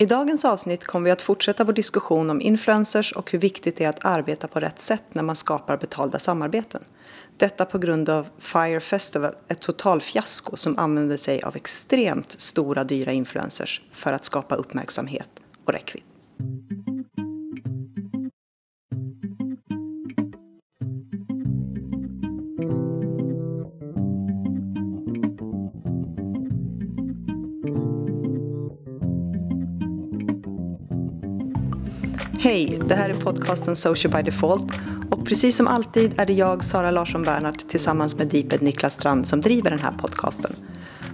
I dagens avsnitt kommer vi att fortsätta vår diskussion om influencers och hur viktigt det är att arbeta på rätt sätt när man skapar betalda samarbeten. Detta på grund av Fire Festival, ett totalfiasko som använder sig av extremt stora dyra influencers för att skapa uppmärksamhet och räckvidd. Hej, det här är podcasten Social by Default och precis som alltid är det jag, Sara Larsson Bernhardt, tillsammans med Deeped Niklas Strand som driver den här podcasten.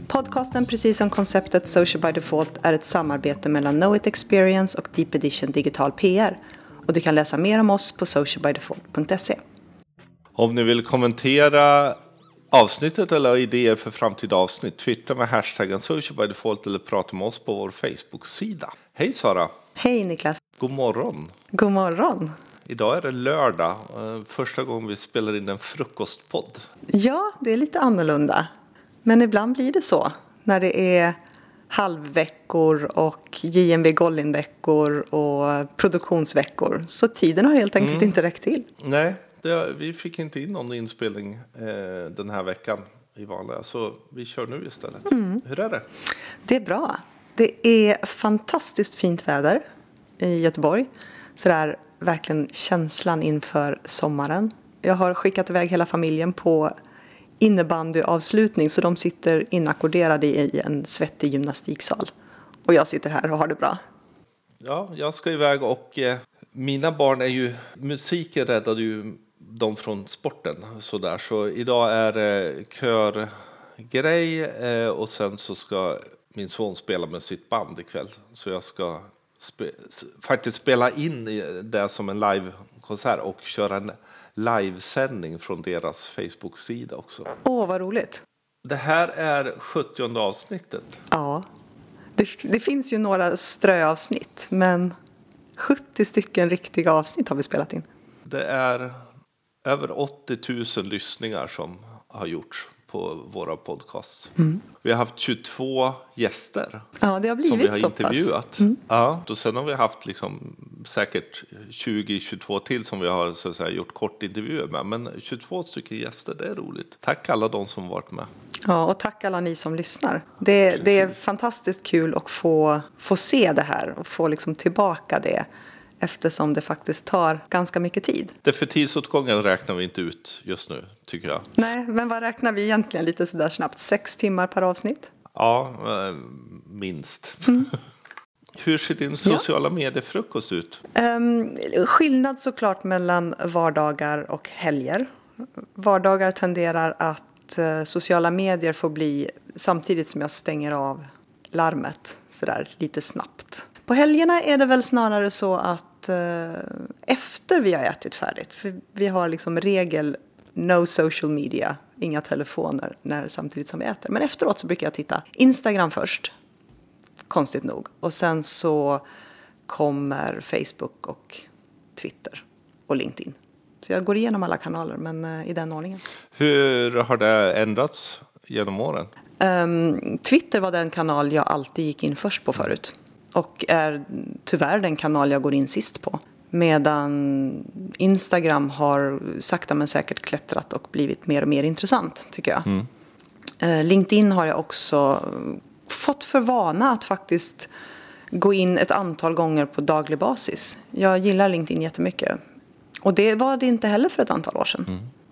Podcasten, precis som konceptet Social by Default, är ett samarbete mellan Know It Experience och Deep Edition Digital PR. Och du kan läsa mer om oss på socialbydefault.se. Om ni vill kommentera avsnittet eller idéer för framtida avsnitt, twittra med hashtaggen socialbydefault eller prata med oss på vår Facebook-sida. Hej Sara! Hej Niklas! God morgon! God morgon! Idag är det lördag, eh, första gången vi spelar in en frukostpodd. Ja, det är lite annorlunda. Men ibland blir det så när det är halvveckor och JMB Gollin-veckor och produktionsveckor. Så tiden har helt enkelt Mm. inte räckt till. Nej, det, vi fick inte in någon inspelning eh, den här veckan i vanliga, så vi kör nu istället. Hur är det? Det är bra. Det är fantastiskt fint väder i Göteborg. Så det är verkligen känslan inför sommaren. Jag har skickat iväg hela familjen på innebandyavslutning så de sitter inackorderade i en svettig gymnastiksal. Och jag sitter här och har det bra. Ja, jag ska iväg och eh, mina barn är ju, musiken räddade ju dem från sporten sådär. Så idag är det körgrej eh, och sen så ska min son spela med sitt band ikväll. Så jag ska spe, faktiskt spela in det som en livekonsert och köra en livesändning från deras Facebook-sida också. Åh, vad roligt. Det här är 70 avsnittet. Ja, det, det finns ju några ströavsnitt men 70 stycken riktiga avsnitt har vi spelat in. Det är över 80 000 lyssningar som har gjorts på våra podcasts. Vi har haft 22 gäster Ja, det har som vi blivit har så intervjuat. Ja, och sen har vi haft liksom säkert 20-22 till som vi har så att säga, gjort kortintervjuer med. Men 22 stycken gäster, det är roligt. Tack alla de som varit med. Ja, och tack alla ni som lyssnar. Det, det är fantastiskt kul att få, få se det här och få liksom tillbaka det eftersom det faktiskt tar ganska mycket tid. Det för tidsåtgången räknar vi inte ut just nu, tycker jag. Nej, men vad räknar vi egentligen lite sådär snabbt? Sex timmar per avsnitt? Ja, eh, minst. Mm. Hur ser din sociala medier-frukost ut? Um, skillnad såklart mellan vardagar och helger. Vardagar tenderar att eh, sociala medier får bli samtidigt som jag stänger av larmet sådär lite snabbt. På helgerna är det väl snarare så att eh, efter vi har ätit färdigt, för vi har liksom regel no social media, inga telefoner när, samtidigt som vi äter. Men efteråt så brukar jag titta Instagram först, konstigt nog. Och sen så kommer Facebook och Twitter och LinkedIn. Så jag går igenom alla kanaler, men eh, i den ordningen. Hur har det ändrats genom åren? Ehm, Twitter var den kanal jag alltid gick in först på förut. Och är tyvärr den kanal jag går in sist på. Medan Instagram har sakta men säkert klättrat och blivit mer och mer intressant, tycker jag. Eh, LinkedIn har jag också fått för vana att faktiskt gå in ett antal gånger på daglig basis. Jag gillar LinkedIn jättemycket. Och det var det inte heller för ett antal år sedan.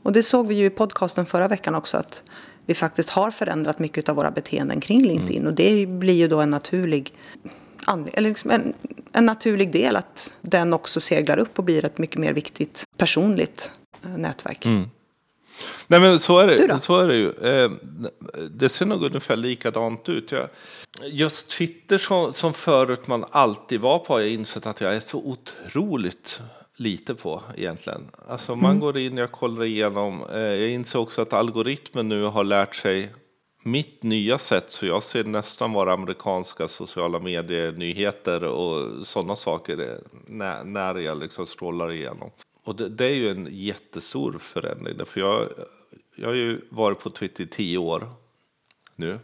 Och det såg vi ju i podcasten förra veckan också att vi faktiskt har förändrat mycket av våra beteenden kring LinkedIn. Och det blir ju då en naturlig, eller liksom en, en naturlig del att den också seglar upp och blir ett mycket mer viktigt personligt eh, nätverk. Nej men så är det, så är det ju. Eh, Det ser nog ungefär likadant ut. Jag, just Twitter som, som förut man alltid var på har jag insett att jag är så otroligt lite på egentligen. Alltså man går in, jag kollar igenom. Eh, Jag inser också att algoritmen nu har lärt sig mitt nya sätt så jag ser nästan bara amerikanska sociala medier, nyheter och sådana saker eh, när, när jag liksom scrollar igenom. Och det, det är ju en jättestor förändring. För jag, jag har ju varit på Twitter i tio år nu.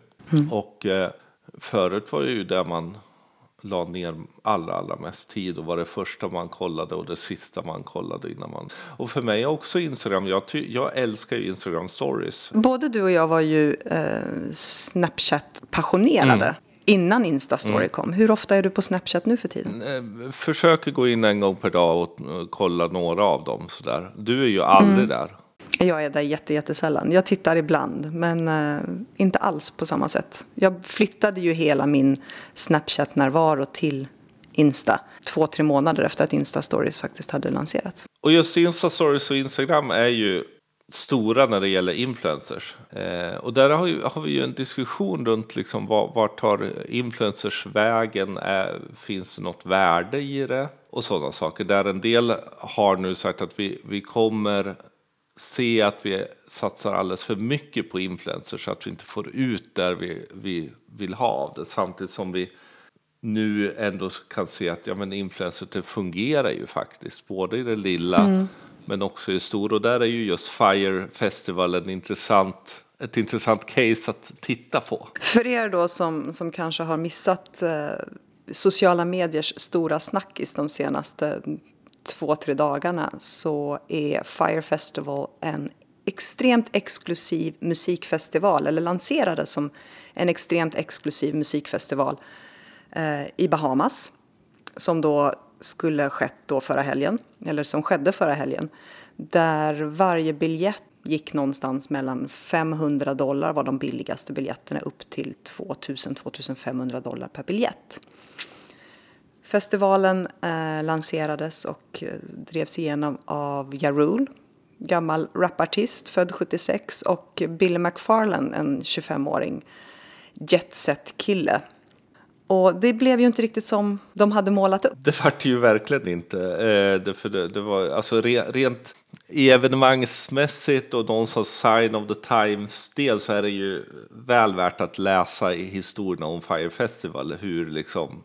Och eh, förut var det ju där man la ner allra, allra mest tid och var det första man kollade och det sista man kollade innan man. Och för mig också Instagram. Jag, ty, jag älskar ju Instagram stories. Både du och jag var ju eh, Snapchat-passionerade. Mm. Innan Instastory mm. kom. Hur ofta är du på Snapchat nu för tiden? Eh, försöker gå in en gång per dag och kolla några av dem. Sådär. Du är ju aldrig mm. där. Jag är där jättesällan. Jag tittar ibland, men eh, inte alls på samma sätt. Jag flyttade ju hela min Snapchat-närvaro till Insta två, tre månader efter att Insta-stories faktiskt hade lanserats. Och just Insta-stories och Instagram är ju stora när det gäller influencers. Eh, och där har, ju, har, vi ju en diskussion runt liksom, vart, var tar influencers vägen? Är, finns det något värde i det? Och sådana saker. Där en del har nu sagt att vi, vi kommer se att vi satsar alldeles för mycket på influencers så att vi inte får ut där vi, vi vill ha av det. Samtidigt som vi nu ändå kan se att ja, men influencers det fungerar ju faktiskt, både i det lilla mm. men också i det stora. Och där är ju just Fire Festival en intressant ett intressant case att titta på. För er då som, som kanske har missat eh, sociala mediers stora snackis de senaste två, tre dagarna så är Fire Festival en extremt exklusiv musikfestival, eller lanserades som en extremt exklusiv musikfestival eh, i Bahamas. Som då skulle skett då förra helgen, eller som skedde förra helgen. Där varje biljett gick någonstans mellan 500 dollar var de billigaste biljetterna upp till 2000-2500 dollar per biljett. Festivalen eh, lanserades och eh, drevs igenom av Ja Rule, gammal rapartist född 76 och Billy McFarlane, en 25-åring jetset-kille. Och det blev ju inte riktigt som de hade målat upp. Det vart ju verkligen inte. Eh, det, för det, det var alltså re, rent evenemangsmässigt och någonstans sign of the times del så är det ju väl värt att läsa i historierna om Fire Festival. Hur liksom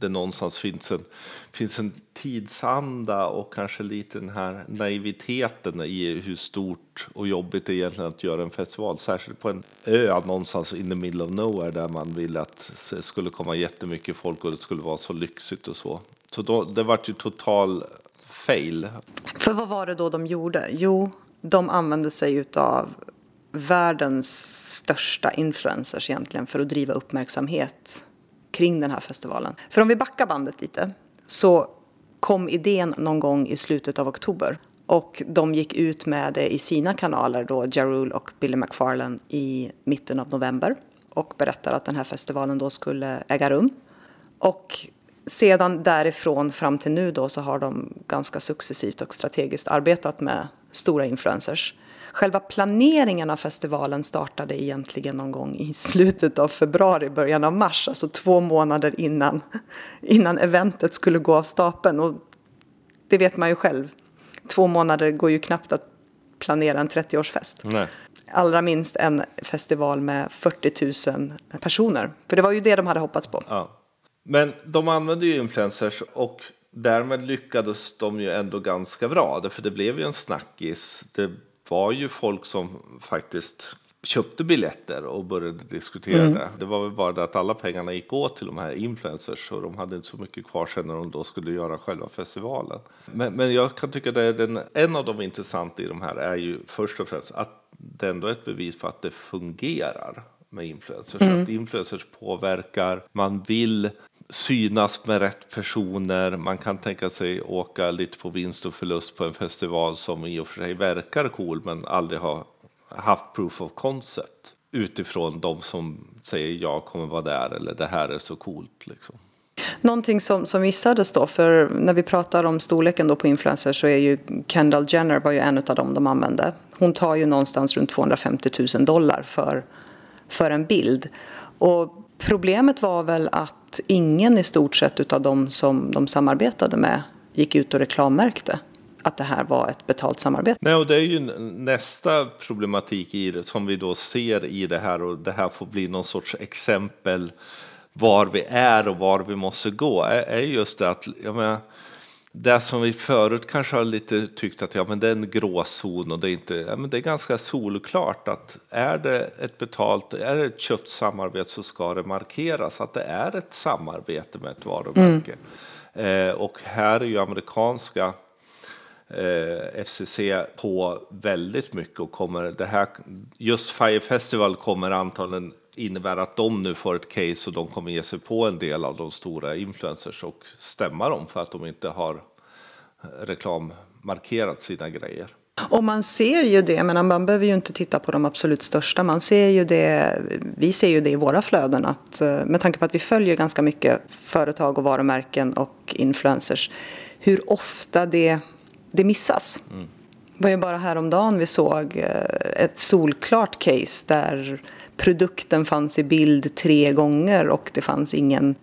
det någonstans finns en, finns en tidsanda och kanske lite den här naiviteten i hur stort och jobbigt det är egentligen att göra en festival. Särskilt på en ö någonstans in the middle of nowhere där man ville att det skulle komma jättemycket folk och det skulle vara så lyxigt och så. Så då, det vart ju total fail. För vad var det då de gjorde? Jo, de använde sig av världens största influencers egentligen för att driva uppmärksamhet kring den här festivalen. För om vi backar bandet lite så kom idén någon gång i slutet av oktober. Och de gick ut med det i sina kanaler då, Jarul och Billy McFarlane i mitten av november och berättade att den här festivalen då skulle äga rum. Och sedan därifrån fram till nu då så har de ganska successivt och strategiskt arbetat med stora influencers Själva planeringen av festivalen startade egentligen någon gång i slutet av februari, början av mars, alltså två månader innan, innan eventet skulle gå av stapeln. Och det vet man ju själv, två månader går ju knappt att planera en 30-årsfest. Allra minst en festival med 40 000 personer. För det var ju det de hade hoppats på. Ja. Men de använde ju influencers och därmed lyckades de ju ändå ganska bra. För det blev ju en snackis. Det var ju folk som faktiskt köpte biljetter och började diskutera mm. det. Det var väl bara det att alla pengarna gick åt till de här influencers och de hade inte så mycket kvar sen när de då skulle göra själva festivalen. Men, men jag kan tycka att en av de intressanta i de här är ju först och främst att det ändå är ett bevis för att det fungerar med influencers. Mm. Att influencers påverkar, man vill synas med rätt personer, man kan tänka sig åka lite på vinst och förlust på en festival som i och för sig verkar cool men aldrig har haft proof of concept utifrån de som säger jag kommer vara där eller det här är så coolt. Liksom. Någonting som, som missades då, för när vi pratar om storleken då på influencers så är ju Kendall Jenner var ju en av dem de använde. Hon tar ju någonstans runt 250 000 dollar för för en bild. Och problemet var väl att ingen i stort sett utav de som de samarbetade med gick ut och reklammärkte att det här var ett betalt samarbete. Nej, och det är ju nästa problematik i det som vi då ser i det här och det här får bli någon sorts exempel var vi är och var vi måste gå är just det att jag menar, det som vi förut kanske har lite tyckt att ja, men det är en gråzon och det är inte, ja, men det är ganska solklart att är det ett betalt, är det ett köpt samarbete så ska det markeras att det är ett samarbete med ett varumärke. Mm. Eh, och här är ju amerikanska eh, FCC på väldigt mycket och kommer det här, just Fire Festival kommer antagligen innebära att de nu får ett case och de kommer ge sig på en del av de stora influencers och stämma dem för att de inte har reklammarkerat sina grejer. Och man ser ju det, men man behöver ju inte titta på de absolut största. Man ser ju det, vi ser ju det i våra flöden att eh, med tanke på att vi följer ganska mycket företag och varumärken och influencers, hur ofta det, det missas. Mm. Det var ju bara häromdagen vi såg eh, ett solklart case där produkten fanns i bild tre gånger och det fanns ingen,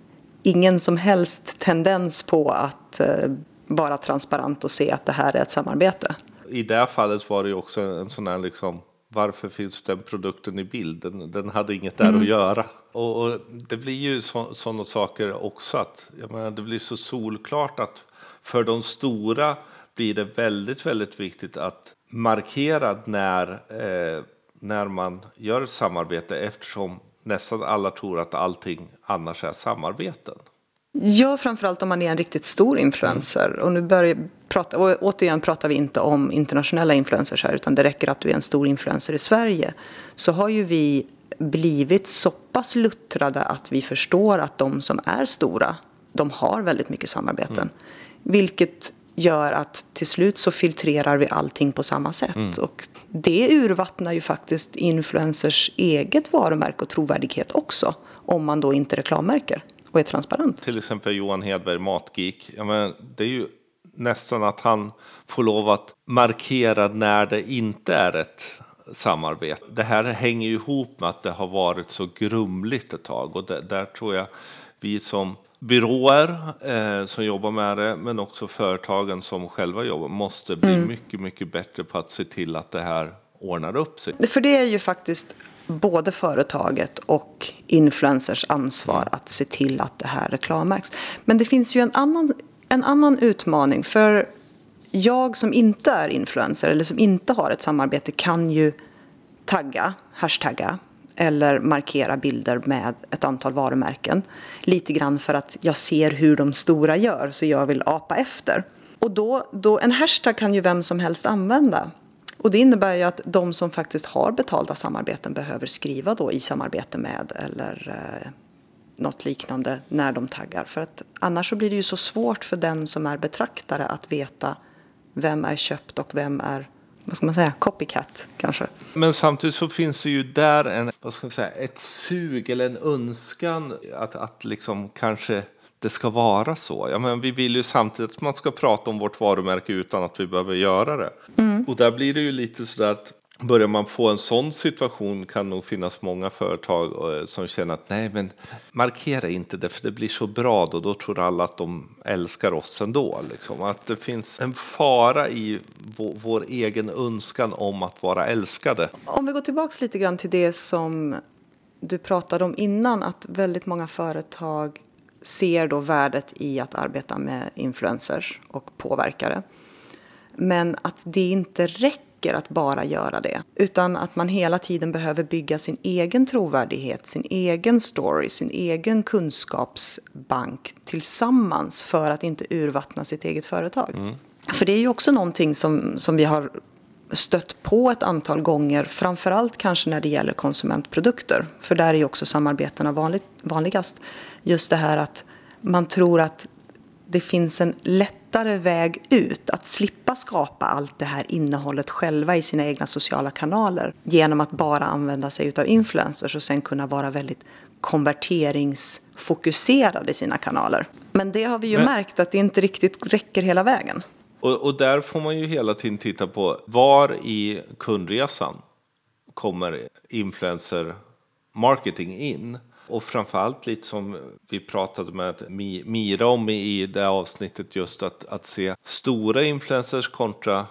ingen som helst tendens på att eh, vara transparent och se att det här är ett samarbete. I det här fallet var det ju också en sån här liksom varför finns den produkten i bild? Den, den hade inget där mm. att göra. Och, och, det blir ju sådana saker också att jag menar, det blir så solklart att för de stora blir det väldigt, väldigt viktigt att markera när, eh, när man gör ett samarbete eftersom nästan alla tror att allting annars är samarbeten. Ja, framförallt om man är en riktigt stor influencer. Mm. Och nu börjar prata, och återigen pratar vi inte om internationella influencers här, utan det räcker att du är en stor influencer i Sverige. Så har ju vi blivit så pass luttrade att vi förstår att de som är stora, de har väldigt mycket samarbeten. Mm. Vilket gör att till slut så filtrerar vi allting på samma sätt. Mm. Och det urvattnar ju faktiskt influencers eget varumärke och trovärdighet också. Om man då inte reklammärker och är transparent. Till exempel Johan Hedberg, Matgeek. Ja, men det är ju nästan att han får lov att markera när det inte är ett samarbete. Det här hänger ju ihop med att det har varit så grumligt ett tag och det, där tror jag vi som byråer eh, som jobbar med det, men också företagen som själva jobbar, måste bli mm. mycket, mycket bättre på att se till att det här ordnar upp sig. För det är ju faktiskt både företaget och influencers ansvar att se till att det här reklammärks. Men det finns ju en annan, en annan utmaning. För jag som inte är influencer eller som inte har ett samarbete kan ju tagga, hashtagga eller markera bilder med ett antal varumärken. Lite grann för att jag ser hur de stora gör så jag vill apa efter. Och då, då, en hashtag kan ju vem som helst använda. Och det innebär ju att de som faktiskt har betalda samarbeten behöver skriva då i samarbete med eller eh, något liknande när de taggar. För att annars så blir det ju så svårt för den som är betraktare att veta vem är köpt och vem är vad ska man säga, copycat kanske. Men samtidigt så finns det ju där en, vad ska man säga, ett sug eller en önskan att, att liksom kanske det ska vara så. Ja, men vi vill ju samtidigt att man ska prata om vårt varumärke utan att vi behöver göra det. Mm. Och där blir det ju lite så att Börjar man få en sån situation kan nog finnas många företag eh, som känner att nej men markera inte det för det blir så bra då, då tror alla att de älskar oss ändå. Liksom. Att det finns en fara i vår, vår egen önskan om att vara älskade. Om vi går tillbaks lite grann till det som du pratade om innan att väldigt många företag ser då värdet i att arbeta med influencers och påverkare. Men att det inte räcker att bara göra det. Utan att man hela tiden behöver bygga sin egen trovärdighet, sin egen story, sin egen kunskapsbank tillsammans för att inte urvattna sitt eget företag. Mm. För det är ju också någonting som, som vi har stött på ett antal gånger, framförallt kanske när det gäller konsumentprodukter. För där är ju också samarbetena vanligt, vanligast. Just det här att man tror att det finns en lättare väg ut, att slippa skapa allt det här innehållet själva i sina egna sociala kanaler genom att bara använda sig av influencers och sen kunna vara väldigt konverteringsfokuserad i sina kanaler. Men det har vi ju Men... märkt att det inte riktigt räcker hela vägen. Och, och där får man ju hela tiden titta på var i kundresan kommer influencer marketing in. Och framförallt lite som vi pratade med Mira om i det avsnittet just att, att se stora influencers kontra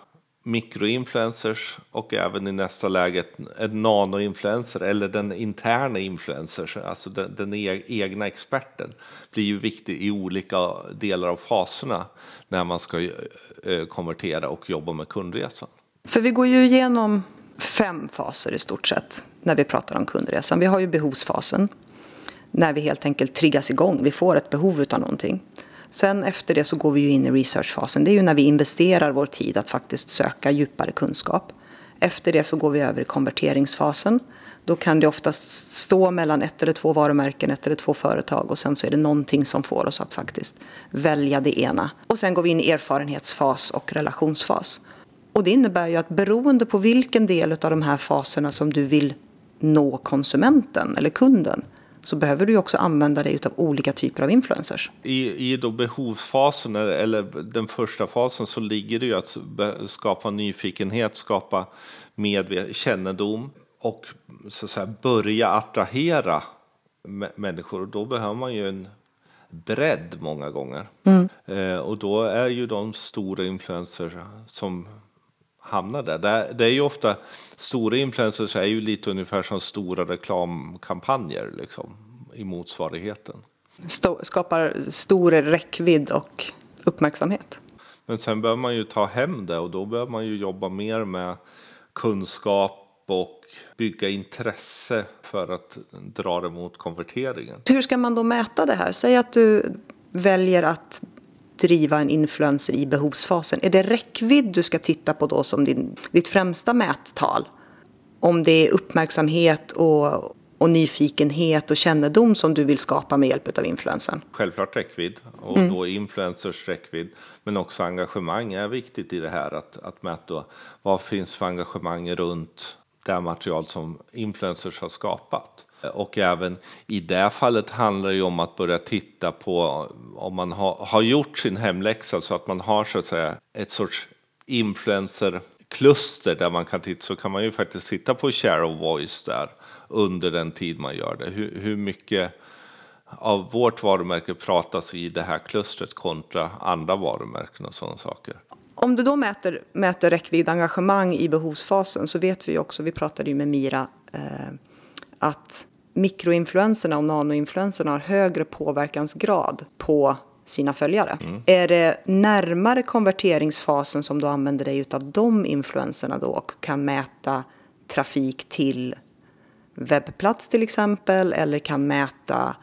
mikroinfluencers och även i nästa läge en nanoinfluencer eller den interna influencers, alltså den, den e-, egna experten, blir ju viktig i olika delar av faserna när man ska eh, konvertera och jobba med kundresan. För vi går ju igenom fem faser i stort sett när vi pratar om kundresan. Vi har ju behovsfasen när vi helt enkelt triggas igång. Vi får ett behov av någonting. Sen efter det så går vi ju in i researchfasen. Det är ju när vi investerar vår tid att faktiskt söka djupare kunskap. Efter det så går vi över i konverteringsfasen. Då kan det oftast stå mellan ett eller två varumärken, ett eller två företag och sen så är det någonting som får oss att faktiskt välja det ena. Och sen går vi in i erfarenhetsfas och relationsfas. Och det innebär ju att beroende på vilken del av de här faserna som du vill nå konsumenten eller kunden så behöver du också använda dig av olika typer av influencers. I, i då behovsfasen eller den första fasen så ligger det ju att skapa nyfikenhet, skapa medvet kännedom och så att säga, börja attrahera människor. Och då behöver man ju en bredd många gånger. Mm. Eh, och då är ju de stora influencers som hamnar där. Det, är ju ofta, stora influencers är ju lite ungefär som stora reklamkampanjer liksom, i motsvarigheten. Sto skapar stor räckvidd och uppmärksamhet. Men sen behöver man ju ta hem det och då behöver man ju jobba mer med kunskap och bygga intresse för att dra det mot konverteringen. Hur ska man då mäta det här? Säg att du väljer att driva en influencer i behovsfasen? Är det räckvidd du ska titta på då som din, ditt främsta mättal? Om det är uppmärksamhet och, och nyfikenhet och kännedom som du vill skapa med hjälp av influensen? Självklart räckvidd och mm. då influencers räckvidd. Men också engagemang är viktigt i det här att, att mäta vad finns för engagemang runt det material som influencers har skapat. Och även i det fallet handlar det ju om att börja titta på om man har, har gjort sin hemläxa så att man har så att säga ett sorts influencerkluster där man kan titta så kan man ju faktiskt titta på share of voice där under den tid man gör det. Hur, hur mycket av vårt varumärke pratas i det här klustret kontra andra varumärken och sådana saker. Om du då mäter, mäter räckvidd engagemang i behovsfasen så vet vi också, vi pratade ju med Mira, eh, att mikroinfluenserna och nanoinfluenserna har högre påverkansgrad på sina följare. Mm. Är det närmare konverteringsfasen som du använder dig av de influenserna då och kan mäta trafik till webbplats till exempel eller kan mäta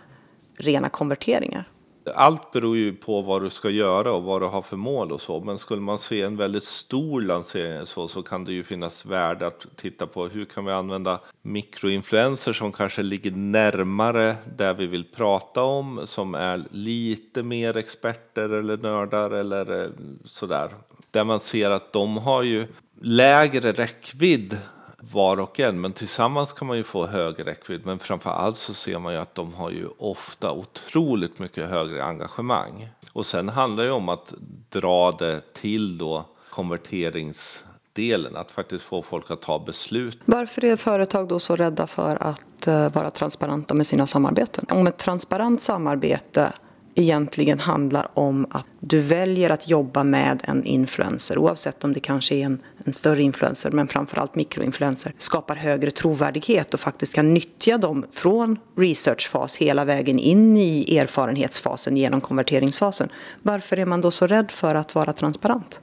rena konverteringar? Allt beror ju på vad du ska göra och vad du har för mål och så. Men skulle man se en väldigt stor lansering så, så kan det ju finnas värde att titta på hur kan vi använda mikroinfluenser som kanske ligger närmare där vi vill prata om, som är lite mer experter eller nördar eller eh, sådär. Där man ser att de har ju lägre räckvidd var och en, men tillsammans kan man ju få högre räckvidd. Men framför allt så ser man ju att de har ju ofta otroligt mycket högre engagemang. Och sen handlar det om att dra det till då konverteringsdelen, att faktiskt få folk att ta beslut. Varför är företag då så rädda för att eh, vara transparenta med sina samarbeten? Om ett transparent samarbete egentligen handlar om att du väljer att jobba med en influencer oavsett om det kanske är en, en större influencer men framförallt mikroinfluencer skapar högre trovärdighet och faktiskt kan nyttja dem från researchfas hela vägen in i erfarenhetsfasen genom konverteringsfasen. Varför är man då så rädd för att vara transparent?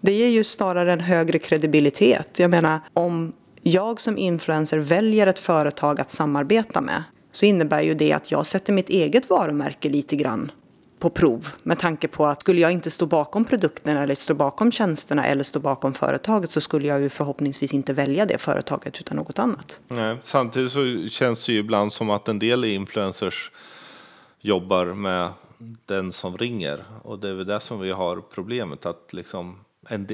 Det ger ju snarare en högre kredibilitet. Jag menar om jag som influencer väljer ett företag att samarbeta med så innebär ju det att jag sätter mitt eget varumärke lite grann på prov med tanke på att skulle jag inte stå bakom produkterna eller stå bakom tjänsterna eller stå bakom företaget så skulle jag ju förhoppningsvis inte välja det företaget utan något annat. Nej, samtidigt så känns det ju ibland som att en del influencers jobbar med den som ringer och det är väl det som vi har problemet att liksom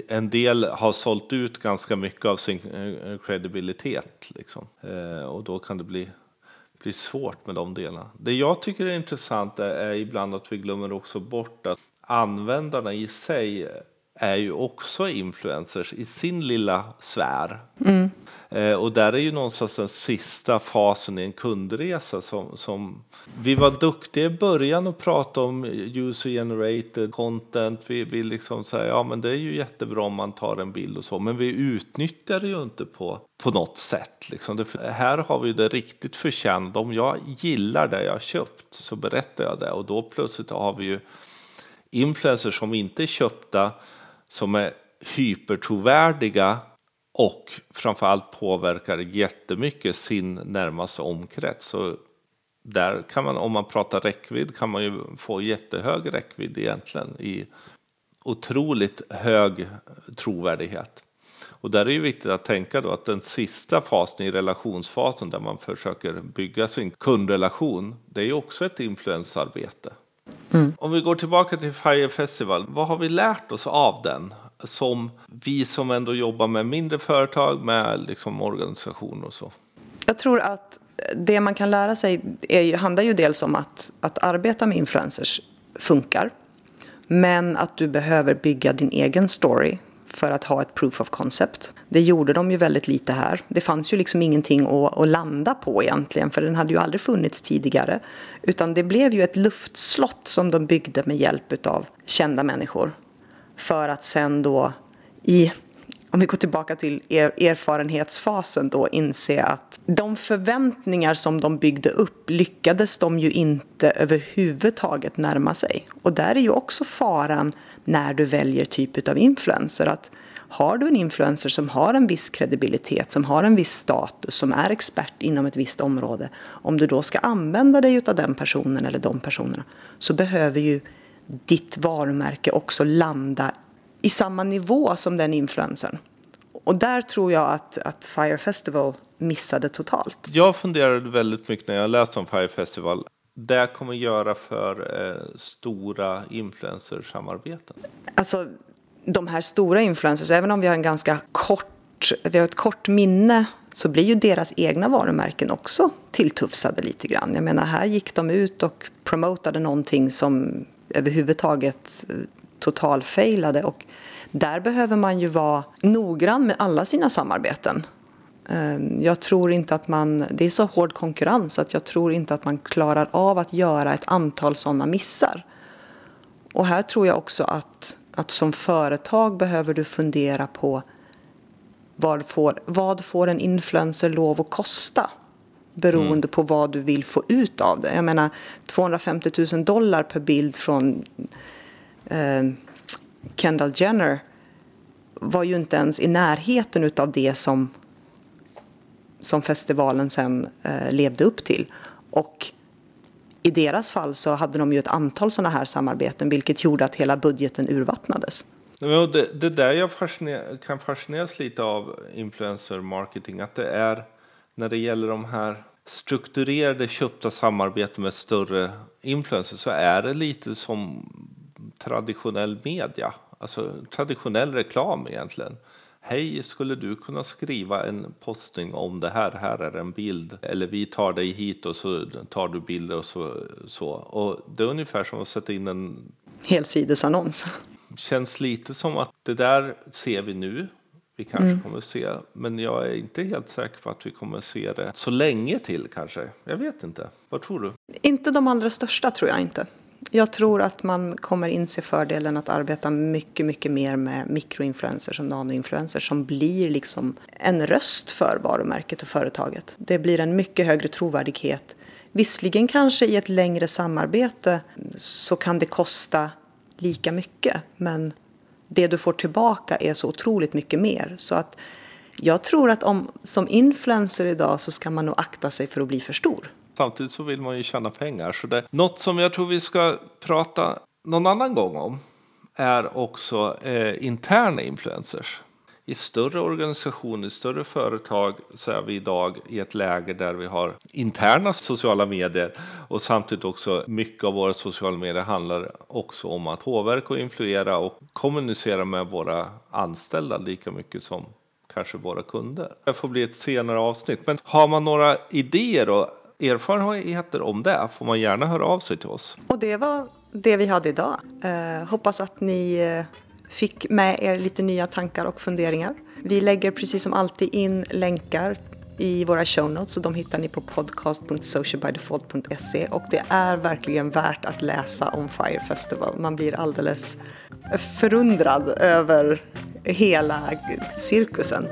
en, del har sålt ut ganska mycket av sin eh, eh, kredibilitet liksom. Eh, och då kan det bli blir svårt med de delarna. Det jag tycker är intressant är, är ibland att vi glömmer också bort att användarna i sig är ju också influencers i sin lilla sfär. Mm. Eh, och där är ju någonstans den sista fasen i en kundresa som, som vi var duktiga i början att prata om user generated content. Vi, vi liksom säger ja men det är ju jättebra om man tar en bild och så, men vi utnyttjar det ju inte på, på något sätt. Liksom. Det, här har vi det riktigt förtjänat. Om jag gillar det jag köpt så berättar jag det och då plötsligt har vi ju influencers som inte är köpta som är hypertrovärdiga och framförallt påverkar jättemycket sin närmaste omkrets. Så där kan man, om man pratar räckvidd, kan man ju få jättehög räckvidd egentligen i otroligt hög trovärdighet. Och där är det viktigt att tänka då att den sista fasen i relationsfasen där man försöker bygga sin kundrelation, det är ju också ett influensarbete. Mm. Om vi går tillbaka till Fire Festival, vad har vi lärt oss av den? Som vi som ändå jobbar med mindre företag, med liksom organisationer och så. Jag tror att det man kan lära sig är, handlar ju dels om att, att arbeta med influencers funkar. Men att du behöver bygga din egen story för att ha ett proof of concept. Det gjorde de ju väldigt lite här. Det fanns ju liksom ingenting att, att, landa på egentligen för den hade ju aldrig funnits tidigare. Utan det blev ju ett luftslott som de byggde med hjälp av kända människor. För att sen då i om vi går tillbaka till erfarenhetsfasen då, inse att de förväntningar som de byggde upp lyckades de ju inte överhuvudtaget närma sig. Och där är ju också faran när du väljer typ av influencer. Att har du en influencer som har en viss kredibilitet, som har en viss status, som är expert inom ett visst område. Om du då ska använda dig av den personen eller de personerna så behöver ju ditt varumärke också landa i samma nivå som den influencern. Och där tror jag att, att Fire Festival missade totalt. Jag funderade väldigt mycket när jag läste om Fire Festival. Det kommer göra för eh, stora influencersamarbeten. Alltså de här stora influencers, även om vi har en ganska kort, vi har ett kort minne så blir ju deras egna varumärken också tilltufsade lite grann. Jag menar, här gick de ut och promotade någonting som överhuvudtaget eh, totalfailade. Och där behöver man ju vara noggrann med alla sina samarbeten. Ehm, jag tror inte att man, det är så hård konkurrens att jag tror inte att man klarar av att göra ett antal sådana missar. Och här tror jag också att, att som företag behöver du fundera på vad får, vad får en influencer lov att kosta? Beroende mm. på vad du vill få ut av det. Jag menar 250 000 dollar per bild från eh, Kendall Jenner var ju inte ens i närheten av det som, som festivalen sen eh, levde upp till. Och i deras fall så hade de ju ett antal sådana här samarbeten vilket gjorde att hela budgeten urvattnades. Det, det där jag fasciner, kan fascineras lite av influencer marketing, att det är när det gäller de här strukturerade köpta samarbeten med större influencers så är det lite som traditionell media, alltså traditionell reklam egentligen. Hej, skulle du kunna skriva en postning om det här? Här är en bild. Eller vi tar dig hit och så tar du bilder och så. så. Och det är ungefär som att sätta in en helsidesannons. Känns lite som att det där ser vi nu. Vi kanske mm. kommer se, men jag är inte helt säker på att vi kommer se det så länge till kanske. Jag vet inte. Vad tror du? Inte de allra största tror jag inte. Jag tror att man kommer inse fördelen att arbeta mycket, mycket mer med mikroinfluencers och nanoinfluencers som blir liksom en röst för varumärket och företaget. Det blir en mycket högre trovärdighet. Visserligen kanske i ett längre samarbete så kan det kosta lika mycket men det du får tillbaka är så otroligt mycket mer. Så att jag tror att om, som influencer idag så ska man nog akta sig för att bli för stor. Samtidigt så vill man ju tjäna pengar. Så det, något som jag tror vi ska prata någon annan gång om är också eh, interna influencers. I större organisationer, i större företag så är vi idag i ett läge där vi har interna sociala medier och samtidigt också mycket av våra sociala medier handlar också om att påverka och influera och kommunicera med våra anställda lika mycket som kanske våra kunder. Det får bli ett senare avsnitt. Men har man några idéer och erfarenheter om det får man gärna höra av sig till oss. Och det var det vi hade idag. Eh, hoppas att ni eh, fick med er lite nya tankar och funderingar. Vi lägger precis som alltid in länkar i våra show notes och de hittar ni på podcast.socialbydefault.se och det är verkligen värt att läsa om Fire Festival. Man blir alldeles förundrad över hela cirkusen.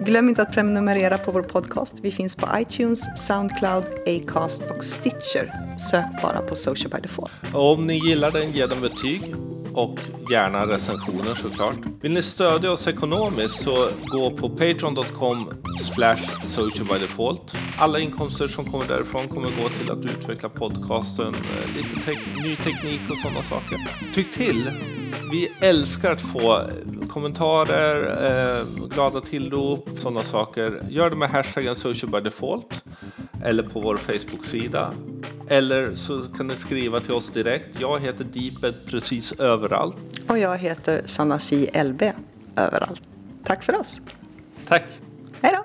Glöm inte att prenumerera på vår podcast. Vi finns på iTunes, Soundcloud, Acast och Stitcher. Sök bara på Social by Default. Om ni gillar den, ge den betyg och gärna recensioner såklart. Vill ni stödja oss ekonomiskt så gå på patreon.com slash socialbydefault. Alla inkomster som kommer därifrån kommer gå till att utveckla podcasten, eh, lite te ny teknik och sådana saker. Tyck till! Vi älskar att få kommentarer, eh, glada tillrop, sådana saker. Gör det med hashtaggen socialbydefault eller på vår Facebook-sida. Eller så kan ni skriva till oss direkt. Jag heter Deeped precis överallt. Och jag heter Sanna C. LB överallt. Tack för oss. Tack. Hej då.